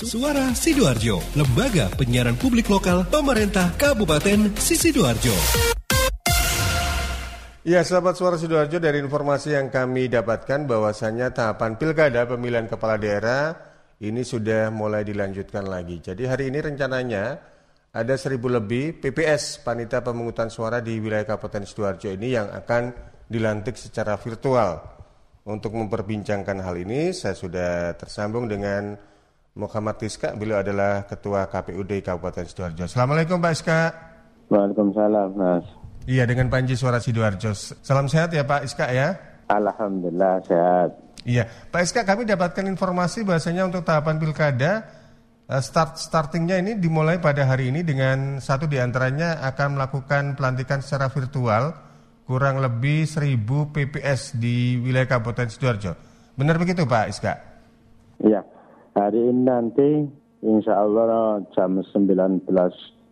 Suara Sidoarjo, lembaga penyiaran publik lokal pemerintah Kabupaten Sidoarjo. Ya, sahabat suara Sidoarjo dari informasi yang kami dapatkan bahwasanya tahapan pilkada pemilihan kepala daerah ini sudah mulai dilanjutkan lagi. Jadi hari ini rencananya ada seribu lebih PPS panitia pemungutan suara di wilayah Kabupaten Sidoarjo ini yang akan dilantik secara virtual. Untuk memperbincangkan hal ini, saya sudah tersambung dengan Muhammad Iska, beliau adalah Ketua KPUD Kabupaten Sidoarjo. Assalamualaikum Pak Iska. Waalaikumsalam Mas. Iya dengan Panji Suara Sidoarjo. Salam sehat ya Pak Iska ya. Alhamdulillah sehat. Iya, Pak Iska kami dapatkan informasi bahasanya untuk tahapan pilkada eh, start startingnya ini dimulai pada hari ini dengan satu di antaranya akan melakukan pelantikan secara virtual kurang lebih 1000 PPS di wilayah Kabupaten Sidoarjo. Benar begitu Pak Iska? Iya. Hari ini nanti insya Allah jam 19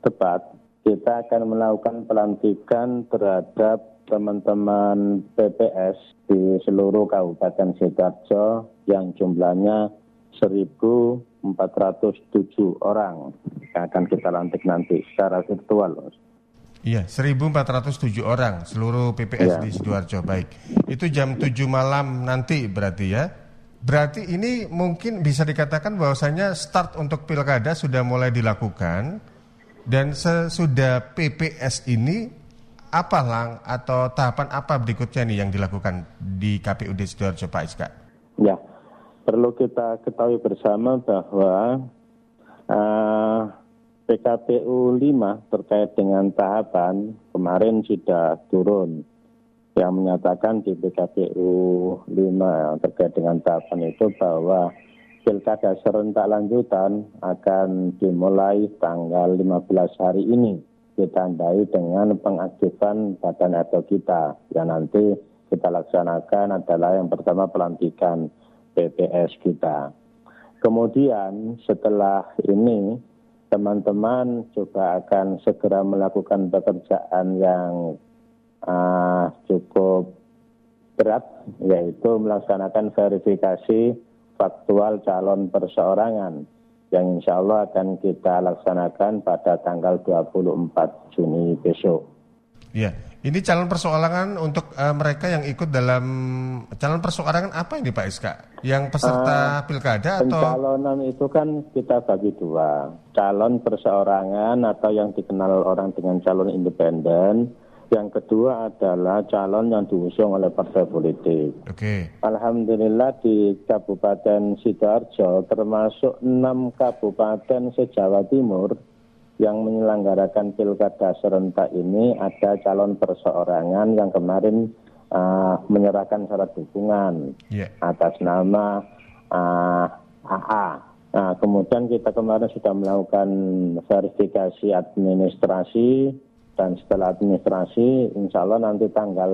tepat kita akan melakukan pelantikan terhadap teman-teman PPS di seluruh Kabupaten Sidoarjo yang jumlahnya 1.407 orang yang akan kita lantik nanti secara virtual. Iya, 1.407 orang seluruh PPS ya. di Sidoarjo. Baik, itu jam 7 malam nanti berarti ya? Berarti ini mungkin bisa dikatakan bahwasanya start untuk pilkada sudah mulai dilakukan dan sesudah PPS ini apa lang atau tahapan apa berikutnya nih yang dilakukan di KPUD Sidoarjo Pak Iska? Ya, perlu kita ketahui bersama bahwa uh, PKPU 5 terkait dengan tahapan kemarin sudah turun yang menyatakan di PKPU 5 terkait dengan tahapan itu bahwa pilkada serentak lanjutan akan dimulai tanggal 15 hari ini ditandai dengan pengaktifan badan atau kita yang nanti kita laksanakan adalah yang pertama pelantikan PPS kita. Kemudian setelah ini teman-teman juga akan segera melakukan pekerjaan yang uh, cukup berat yaitu melaksanakan verifikasi faktual calon perseorangan yang insya Allah akan kita laksanakan pada tanggal 24 Juni besok. Ya, ini calon perseorangan untuk uh, mereka yang ikut dalam calon perseorangan apa ini Pak Iska? Yang peserta uh, pilkada atau? Pencalonan itu kan kita bagi dua, calon perseorangan atau yang dikenal orang dengan calon independen yang kedua adalah calon yang diusung oleh partai politik. Oke. Okay. Alhamdulillah di Kabupaten Sidoarjo termasuk enam kabupaten se-Jawa Timur yang menyelenggarakan pilkada serentak ini ada calon perseorangan yang kemarin uh, menyerahkan syarat dukungan yeah. atas nama uh, AA. Nah, kemudian kita kemarin sudah melakukan verifikasi administrasi dan setelah administrasi insya Allah nanti tanggal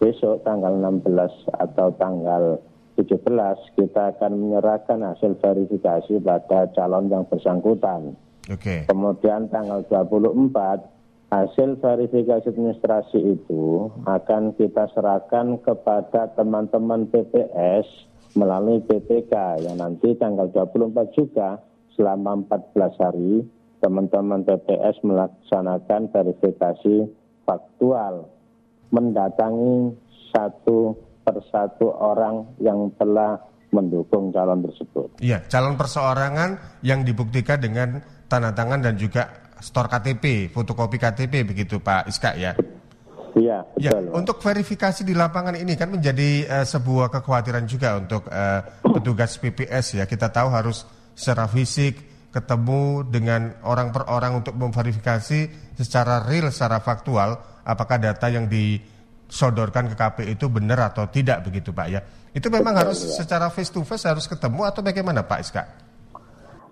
besok tanggal 16 atau tanggal 17 kita akan menyerahkan hasil verifikasi pada calon yang bersangkutan. Okay. Kemudian tanggal 24 hasil verifikasi administrasi itu akan kita serahkan kepada teman-teman PPS melalui PPK yang nanti tanggal 24 juga selama 14 hari teman-teman TPS melaksanakan verifikasi faktual, mendatangi satu persatu orang yang telah mendukung calon tersebut. Iya, calon perseorangan yang dibuktikan dengan tanda tangan dan juga stor KTP, fotokopi KTP begitu Pak Iska ya. Iya, ya, untuk verifikasi di lapangan ini kan menjadi uh, sebuah kekhawatiran juga untuk uh, petugas PPS ya. Kita tahu harus secara fisik ketemu dengan orang per orang untuk memverifikasi secara real, secara faktual apakah data yang disodorkan ke KP itu benar atau tidak begitu Pak ya. Itu memang harus ya. secara face to face harus ketemu atau bagaimana Pak Iska?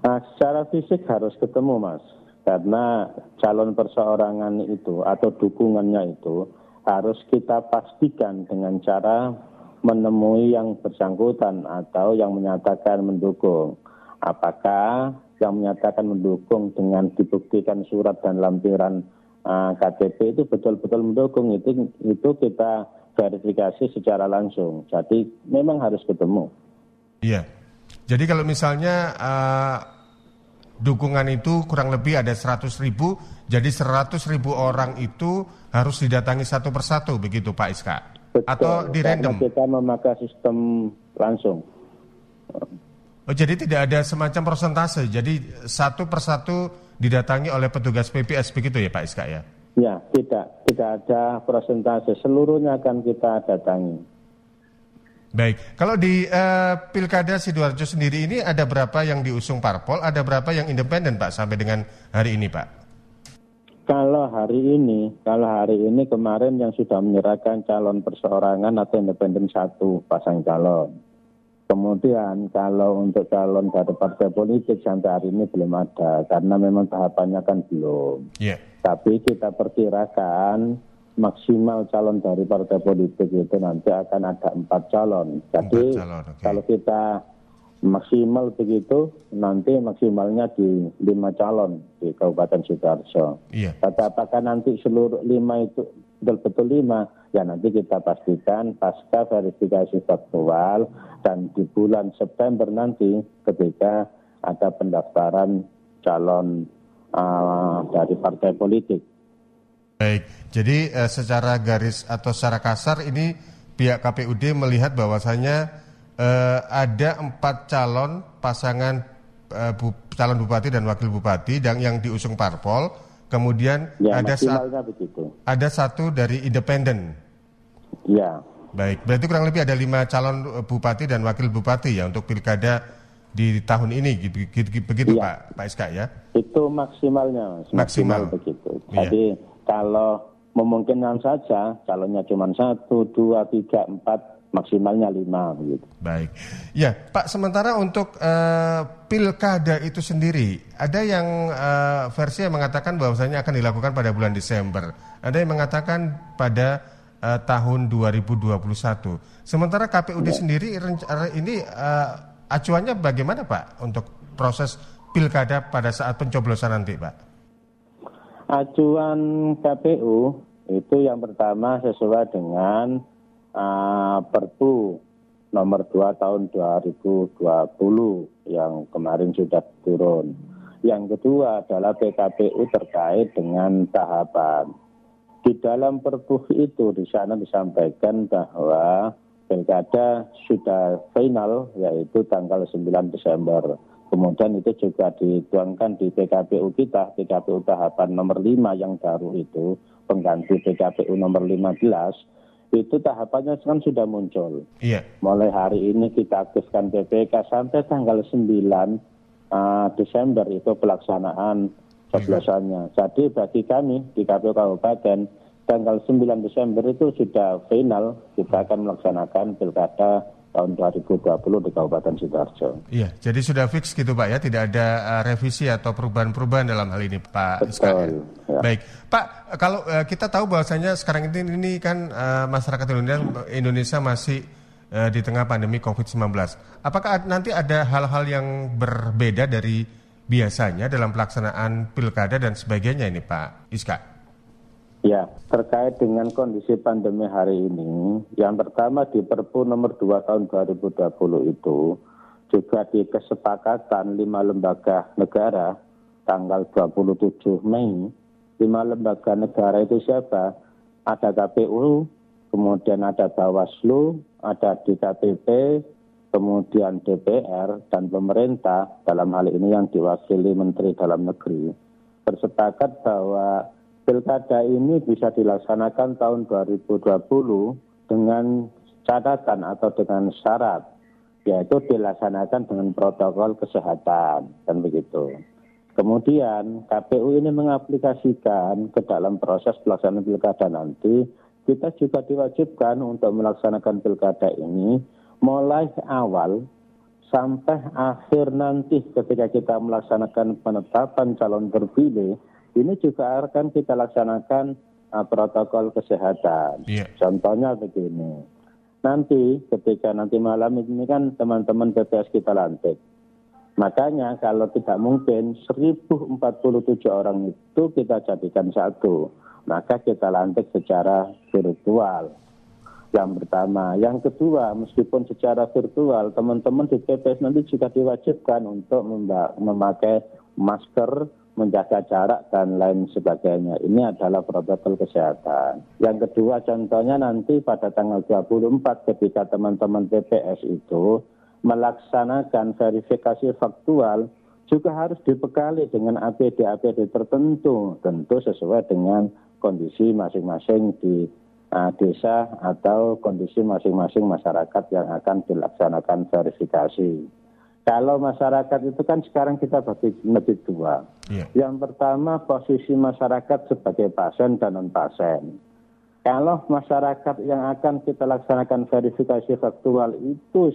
Nah, secara fisik harus ketemu Mas. Karena calon perseorangan itu atau dukungannya itu harus kita pastikan dengan cara menemui yang bersangkutan atau yang menyatakan mendukung. Apakah yang menyatakan mendukung dengan dibuktikan surat dan lampiran uh, KTP itu betul-betul mendukung itu itu kita verifikasi secara langsung. Jadi memang harus ketemu. Iya. Jadi kalau misalnya uh, dukungan itu kurang lebih ada 100 ribu, jadi 100 ribu orang itu harus didatangi satu persatu begitu Pak Iska? Betul, Atau di random? kita memakai sistem langsung. Oh, jadi tidak ada semacam persentase, jadi satu persatu didatangi oleh petugas PPS begitu ya Pak Iska ya? Ya, tidak, tidak ada persentase, seluruhnya akan kita datangi. Baik, kalau di uh, Pilkada Sidoarjo sendiri ini ada berapa yang diusung parpol, ada berapa yang independen Pak sampai dengan hari ini Pak? Kalau hari ini, kalau hari ini kemarin yang sudah menyerahkan calon perseorangan atau independen satu pasang calon. Kemudian kalau untuk calon dari partai politik sampai hari ini belum ada karena memang tahapannya kan belum. Yeah. Tapi kita perkirakan maksimal calon dari partai politik itu nanti akan ada empat calon. Jadi empat calon, okay. kalau kita maksimal begitu, nanti maksimalnya di lima calon di Kabupaten Sidoarjo. Iya. Kata apakah nanti seluruh lima itu betul-betul lima? Ya nanti kita pastikan pasca verifikasi faktual dan di bulan September nanti ketika ada pendaftaran calon uh, dari partai politik. Baik, jadi uh, secara garis atau secara kasar ini pihak KPUD melihat bahwasanya uh, ada empat calon pasangan uh, bu, calon bupati dan wakil bupati dan yang diusung parpol, kemudian ya, ada sa begitu. ada satu dari independen. Ya. Baik, berarti kurang lebih ada lima calon bupati dan wakil bupati ya untuk pilkada di tahun ini, gitu, gitu, begitu ya. Pak Pak Iska ya? Itu maksimalnya, maksimal, maksimal begitu. Iya. Jadi ya kalau memungkinkan saja calonnya cuma satu, dua, tiga, empat, maksimalnya lima begitu. Baik, ya Pak. Sementara untuk uh, pilkada itu sendiri, ada yang uh, versi yang mengatakan bahwasanya akan dilakukan pada bulan Desember, ada yang mengatakan pada uh, tahun 2021. Sementara KPUD ya. sendiri ini uh, acuannya bagaimana Pak untuk proses pilkada pada saat pencoblosan nanti, Pak? Acuan KPU itu yang pertama sesuai dengan uh, Perpu nomor 2 tahun 2020 yang kemarin sudah turun. Yang kedua adalah PKPU terkait dengan tahapan. Di dalam Perpu itu di sana disampaikan bahwa pilkada sudah final yaitu tanggal 9 Desember Kemudian itu juga dituangkan di PKPU kita, PKPU tahapan nomor 5 yang baru itu, pengganti PKPU nomor 15, itu tahapannya kan sudah muncul. Iya. Mulai hari ini kita aktifkan PPK sampai tanggal 9 uh, Desember itu pelaksanaan coblosannya. Jadi bagi kami di KPU Kabupaten, tanggal 9 Desember itu sudah final, kita akan melaksanakan pilkada tahun 2020 di Kabupaten Sidoarjo. Iya, jadi sudah fix gitu Pak ya, tidak ada uh, revisi atau perubahan-perubahan dalam hal ini Pak Betul, ya? ya. Baik, Pak, kalau uh, kita tahu bahwasanya sekarang ini, ini kan uh, masyarakat Indonesia, Indonesia masih uh, di tengah pandemi COVID-19. Apakah nanti ada hal-hal yang berbeda dari biasanya dalam pelaksanaan pilkada dan sebagainya ini Pak Iska? Ya, terkait dengan kondisi pandemi hari ini, yang pertama di Perpu nomor 2 tahun 2020 itu juga di kesepakatan lima lembaga negara tanggal 27 Mei, lima lembaga negara itu siapa? Ada KPU, kemudian ada Bawaslu, ada DKPP, kemudian DPR dan pemerintah dalam hal ini yang diwakili Menteri Dalam Negeri bersepakat bahwa pilkada ini bisa dilaksanakan tahun 2020 dengan catatan atau dengan syarat yaitu dilaksanakan dengan protokol kesehatan dan begitu. Kemudian KPU ini mengaplikasikan ke dalam proses pelaksanaan pilkada nanti kita juga diwajibkan untuk melaksanakan pilkada ini mulai awal sampai akhir nanti ketika kita melaksanakan penetapan calon terpilih ini juga akan kita laksanakan uh, protokol kesehatan. Yeah. Contohnya begini, nanti ketika nanti malam ini kan teman-teman BPS kita lantik. Makanya kalau tidak mungkin 1047 orang itu kita jadikan satu, maka kita lantik secara virtual. yang pertama. Yang kedua, meskipun secara virtual, teman-teman di TPS nanti juga diwajibkan untuk memakai masker, menjaga jarak, dan lain sebagainya. Ini adalah protokol kesehatan. Yang kedua, contohnya nanti pada tanggal 24 ketika teman-teman TPS itu melaksanakan verifikasi faktual, juga harus dibekali dengan APD-APD tertentu, tentu sesuai dengan kondisi masing-masing di uh, desa atau kondisi masing-masing masyarakat yang akan dilaksanakan verifikasi. Kalau masyarakat itu kan sekarang kita bagi lebih dua. Yeah. Yang pertama posisi masyarakat sebagai pasien dan non pasien. Kalau masyarakat yang akan kita laksanakan verifikasi faktual itu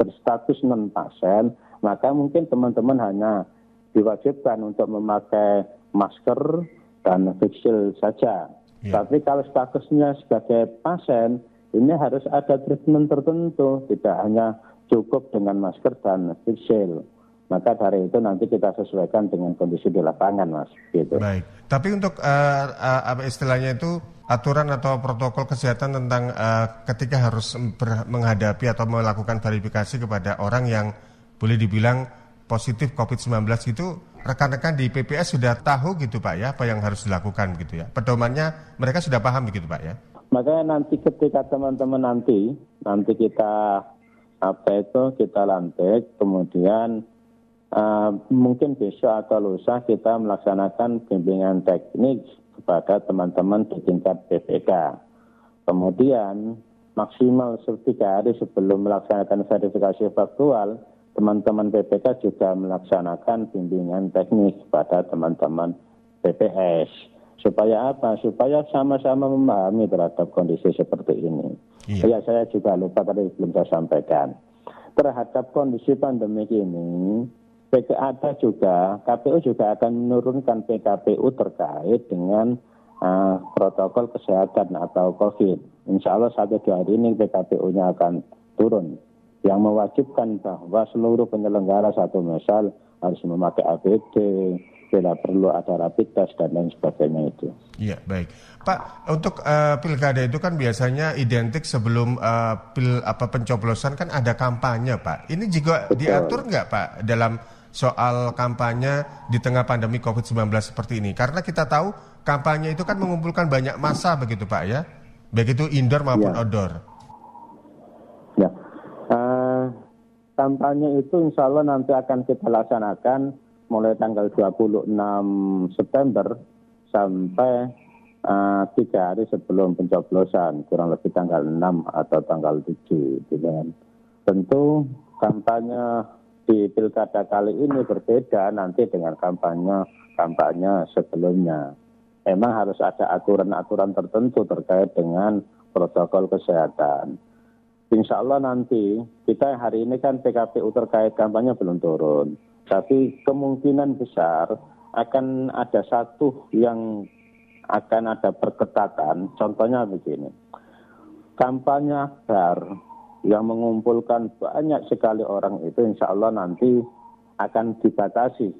berstatus non pasien, maka mungkin teman-teman hanya diwajibkan untuk memakai masker dan face saja. Ya. Tapi kalau statusnya sebagai pasien, ini harus ada treatment tertentu, tidak hanya cukup dengan masker dan face Maka dari itu nanti kita sesuaikan dengan kondisi di lapangan, Mas. Gitu. Baik. Tapi untuk uh, uh, apa istilahnya itu aturan atau protokol kesehatan tentang uh, ketika harus menghadapi atau melakukan verifikasi kepada orang yang boleh dibilang positif COVID-19 itu rekan-rekan di PPS sudah tahu gitu Pak ya apa yang harus dilakukan gitu ya. Pedomannya mereka sudah paham begitu Pak ya. Makanya nanti ketika teman-teman nanti nanti kita apa itu kita lantik kemudian uh, mungkin besok atau lusa kita melaksanakan bimbingan teknik kepada teman-teman di tingkat PPK. Kemudian maksimal tiga hari sebelum melaksanakan verifikasi faktual teman-teman PPK juga melaksanakan bimbingan teknis pada teman-teman PPS. Supaya apa? Supaya sama-sama memahami terhadap kondisi seperti ini. Iya. Ya, saya juga lupa tadi belum saya sampaikan. Terhadap kondisi pandemi ini, ada juga, KPU juga akan menurunkan PKPU terkait dengan uh, protokol kesehatan atau COVID. Insya Allah satu dua hari ini PKPU-nya akan turun yang mewajibkan bahwa seluruh penyelenggara satu misal harus memakai APD, bila perlu ada rapid test dan lain sebagainya itu. Iya baik, Pak. Untuk uh, pilkada itu kan biasanya identik sebelum uh, pil apa pencoblosan kan ada kampanye, Pak. Ini juga Betul. diatur nggak, Pak, dalam soal kampanye di tengah pandemi COVID-19 seperti ini? Karena kita tahu kampanye itu kan mengumpulkan banyak massa begitu, Pak ya, baik itu indoor maupun ya. outdoor. Ya, Uh, kampanye itu insya Allah nanti akan kita laksanakan mulai tanggal 26 September sampai uh, tiga hari sebelum pencoblosan, kurang lebih tanggal 6 atau tanggal 7. Gitu kan. Tentu kampanye di pilkada kali ini berbeda nanti dengan kampanye kampanye sebelumnya. Memang harus ada aturan-aturan tertentu terkait dengan protokol kesehatan. Insya Allah nanti kita hari ini kan PKPU terkait kampanye belum turun, tapi kemungkinan besar akan ada satu yang akan ada perketatan. Contohnya begini, kampanye akbar yang mengumpulkan banyak sekali orang itu insya Allah nanti akan dibatasi,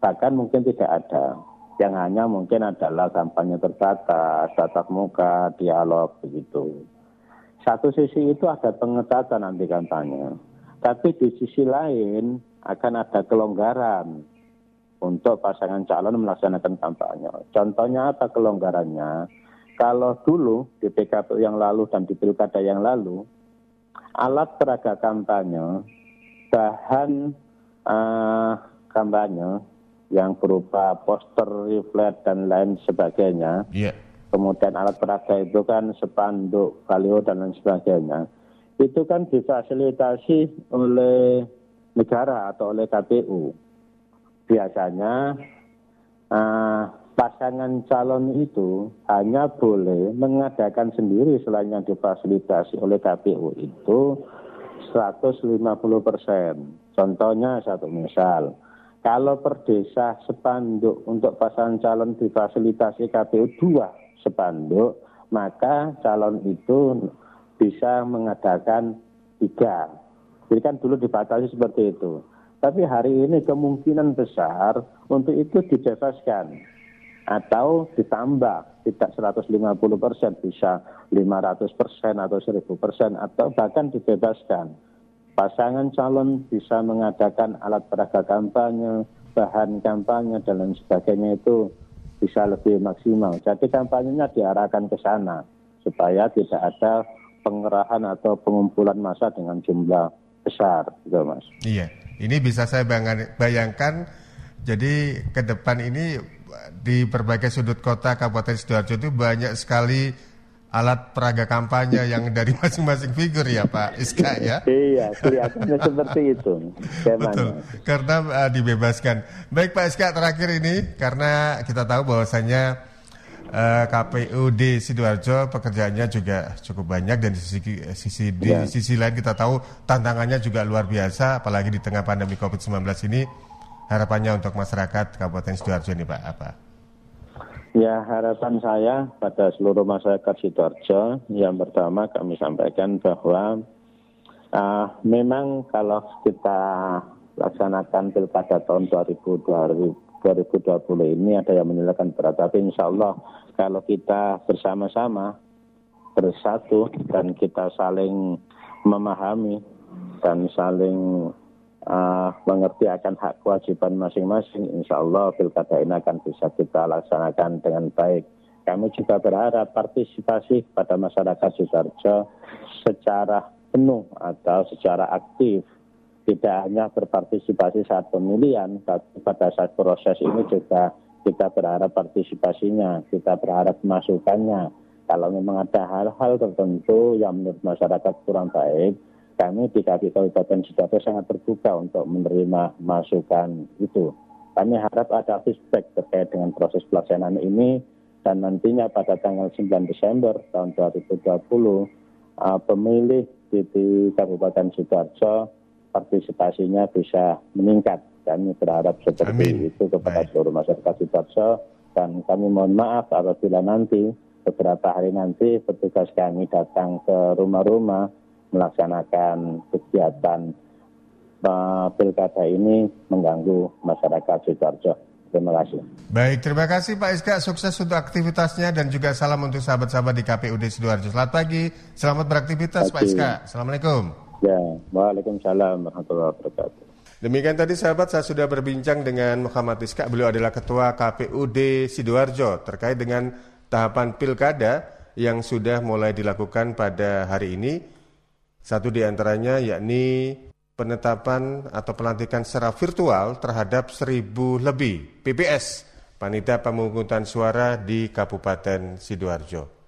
bahkan mungkin tidak ada. Yang hanya mungkin adalah kampanye terbatas, tatap muka, dialog begitu. Satu sisi itu ada pengetatan nanti kampanye. Tapi di sisi lain akan ada kelonggaran untuk pasangan calon melaksanakan kampanye. Contohnya apa kelonggarannya? Kalau dulu di PKPU yang lalu dan di pilkada yang lalu, alat peraga kampanye, bahan uh, kampanye yang berupa poster, leaflet, dan lain sebagainya, yeah kemudian alat peraga itu kan spanduk, valio dan lain sebagainya. Itu kan difasilitasi oleh negara atau oleh KPU. Biasanya uh, pasangan calon itu hanya boleh mengadakan sendiri selain yang difasilitasi oleh KPU itu 150 persen. Contohnya satu misal, kalau per desa sepanduk untuk pasangan calon difasilitasi KPU dua sepanduk, maka calon itu bisa mengadakan tiga. Jadi kan dulu dibatasi seperti itu. Tapi hari ini kemungkinan besar untuk itu dibebaskan. Atau ditambah tidak 150 persen bisa 500 persen atau 1000 persen atau bahkan dibebaskan. Pasangan calon bisa mengadakan alat peraga kampanye, bahan kampanye dan lain sebagainya itu bisa lebih maksimal. Jadi kampanyenya diarahkan ke sana supaya tidak ada pengerahan atau pengumpulan massa dengan jumlah besar, gitu mas. Iya, ini bisa saya bayangkan. Jadi ke depan ini di berbagai sudut kota Kabupaten sidoarjo itu banyak sekali alat peraga kampanye yang dari masing-masing figur ya Pak Iska ya. iya, kelihatannya seperti itu. Betul, karena uh, dibebaskan. Baik Pak Iska terakhir ini karena kita tahu bahwasanya uh, eh, KPUD Sidoarjo pekerjaannya juga cukup banyak dan di sisi, sisi di ya. sisi lain kita tahu tantangannya juga luar biasa apalagi di tengah pandemi Covid-19 ini harapannya untuk masyarakat Kabupaten Sidoarjo ini Pak apa? Ya harapan saya pada seluruh masyarakat Sidoarjo yang pertama kami sampaikan bahwa uh, memang kalau kita laksanakan pilkada tahun 2020 2020 ini ada yang menyalakan berat. Tapi insya Allah kalau kita bersama-sama bersatu dan kita saling memahami dan saling uh, mengerti akan hak kewajiban masing-masing, insya Allah pilkada ini akan bisa kita laksanakan dengan baik. Kami juga berharap partisipasi pada masyarakat Sidoarjo secara penuh atau secara aktif tidak hanya berpartisipasi saat pemilihan, tapi pada saat proses ini juga kita berharap partisipasinya, kita berharap masukannya. Kalau memang ada hal-hal tertentu yang menurut masyarakat kurang baik, kami di Kabupaten Sidoarjo sangat terbuka untuk menerima masukan itu. Kami harap ada feedback terkait dengan proses pelaksanaan ini dan nantinya pada tanggal 9 Desember tahun 2020 uh, pemilih di Kabupaten Sidoarjo partisipasinya bisa meningkat. Kami berharap seperti Amin. itu kepada Baik. seluruh masyarakat Sidoarjo dan kami mohon maaf apabila nanti beberapa hari nanti petugas kami datang ke rumah-rumah melaksanakan kegiatan uh, pilkada ini mengganggu masyarakat Sidoarjo. Terima kasih. Baik, terima kasih Pak Iska. Sukses untuk aktivitasnya dan juga salam untuk sahabat-sahabat di KPUD Sidoarjo. Selamat pagi, selamat beraktivitas Pak Iska. Assalamualaikum. Ya, Waalaikumsalam warahmatullahi wabarakatuh. Demikian tadi sahabat saya sudah berbincang dengan Muhammad Iska, beliau adalah Ketua KPUD Sidoarjo terkait dengan tahapan pilkada yang sudah mulai dilakukan pada hari ini. Satu di antaranya yakni penetapan atau pelantikan secara virtual terhadap seribu lebih PPS panitia pemungutan suara di Kabupaten Sidoarjo.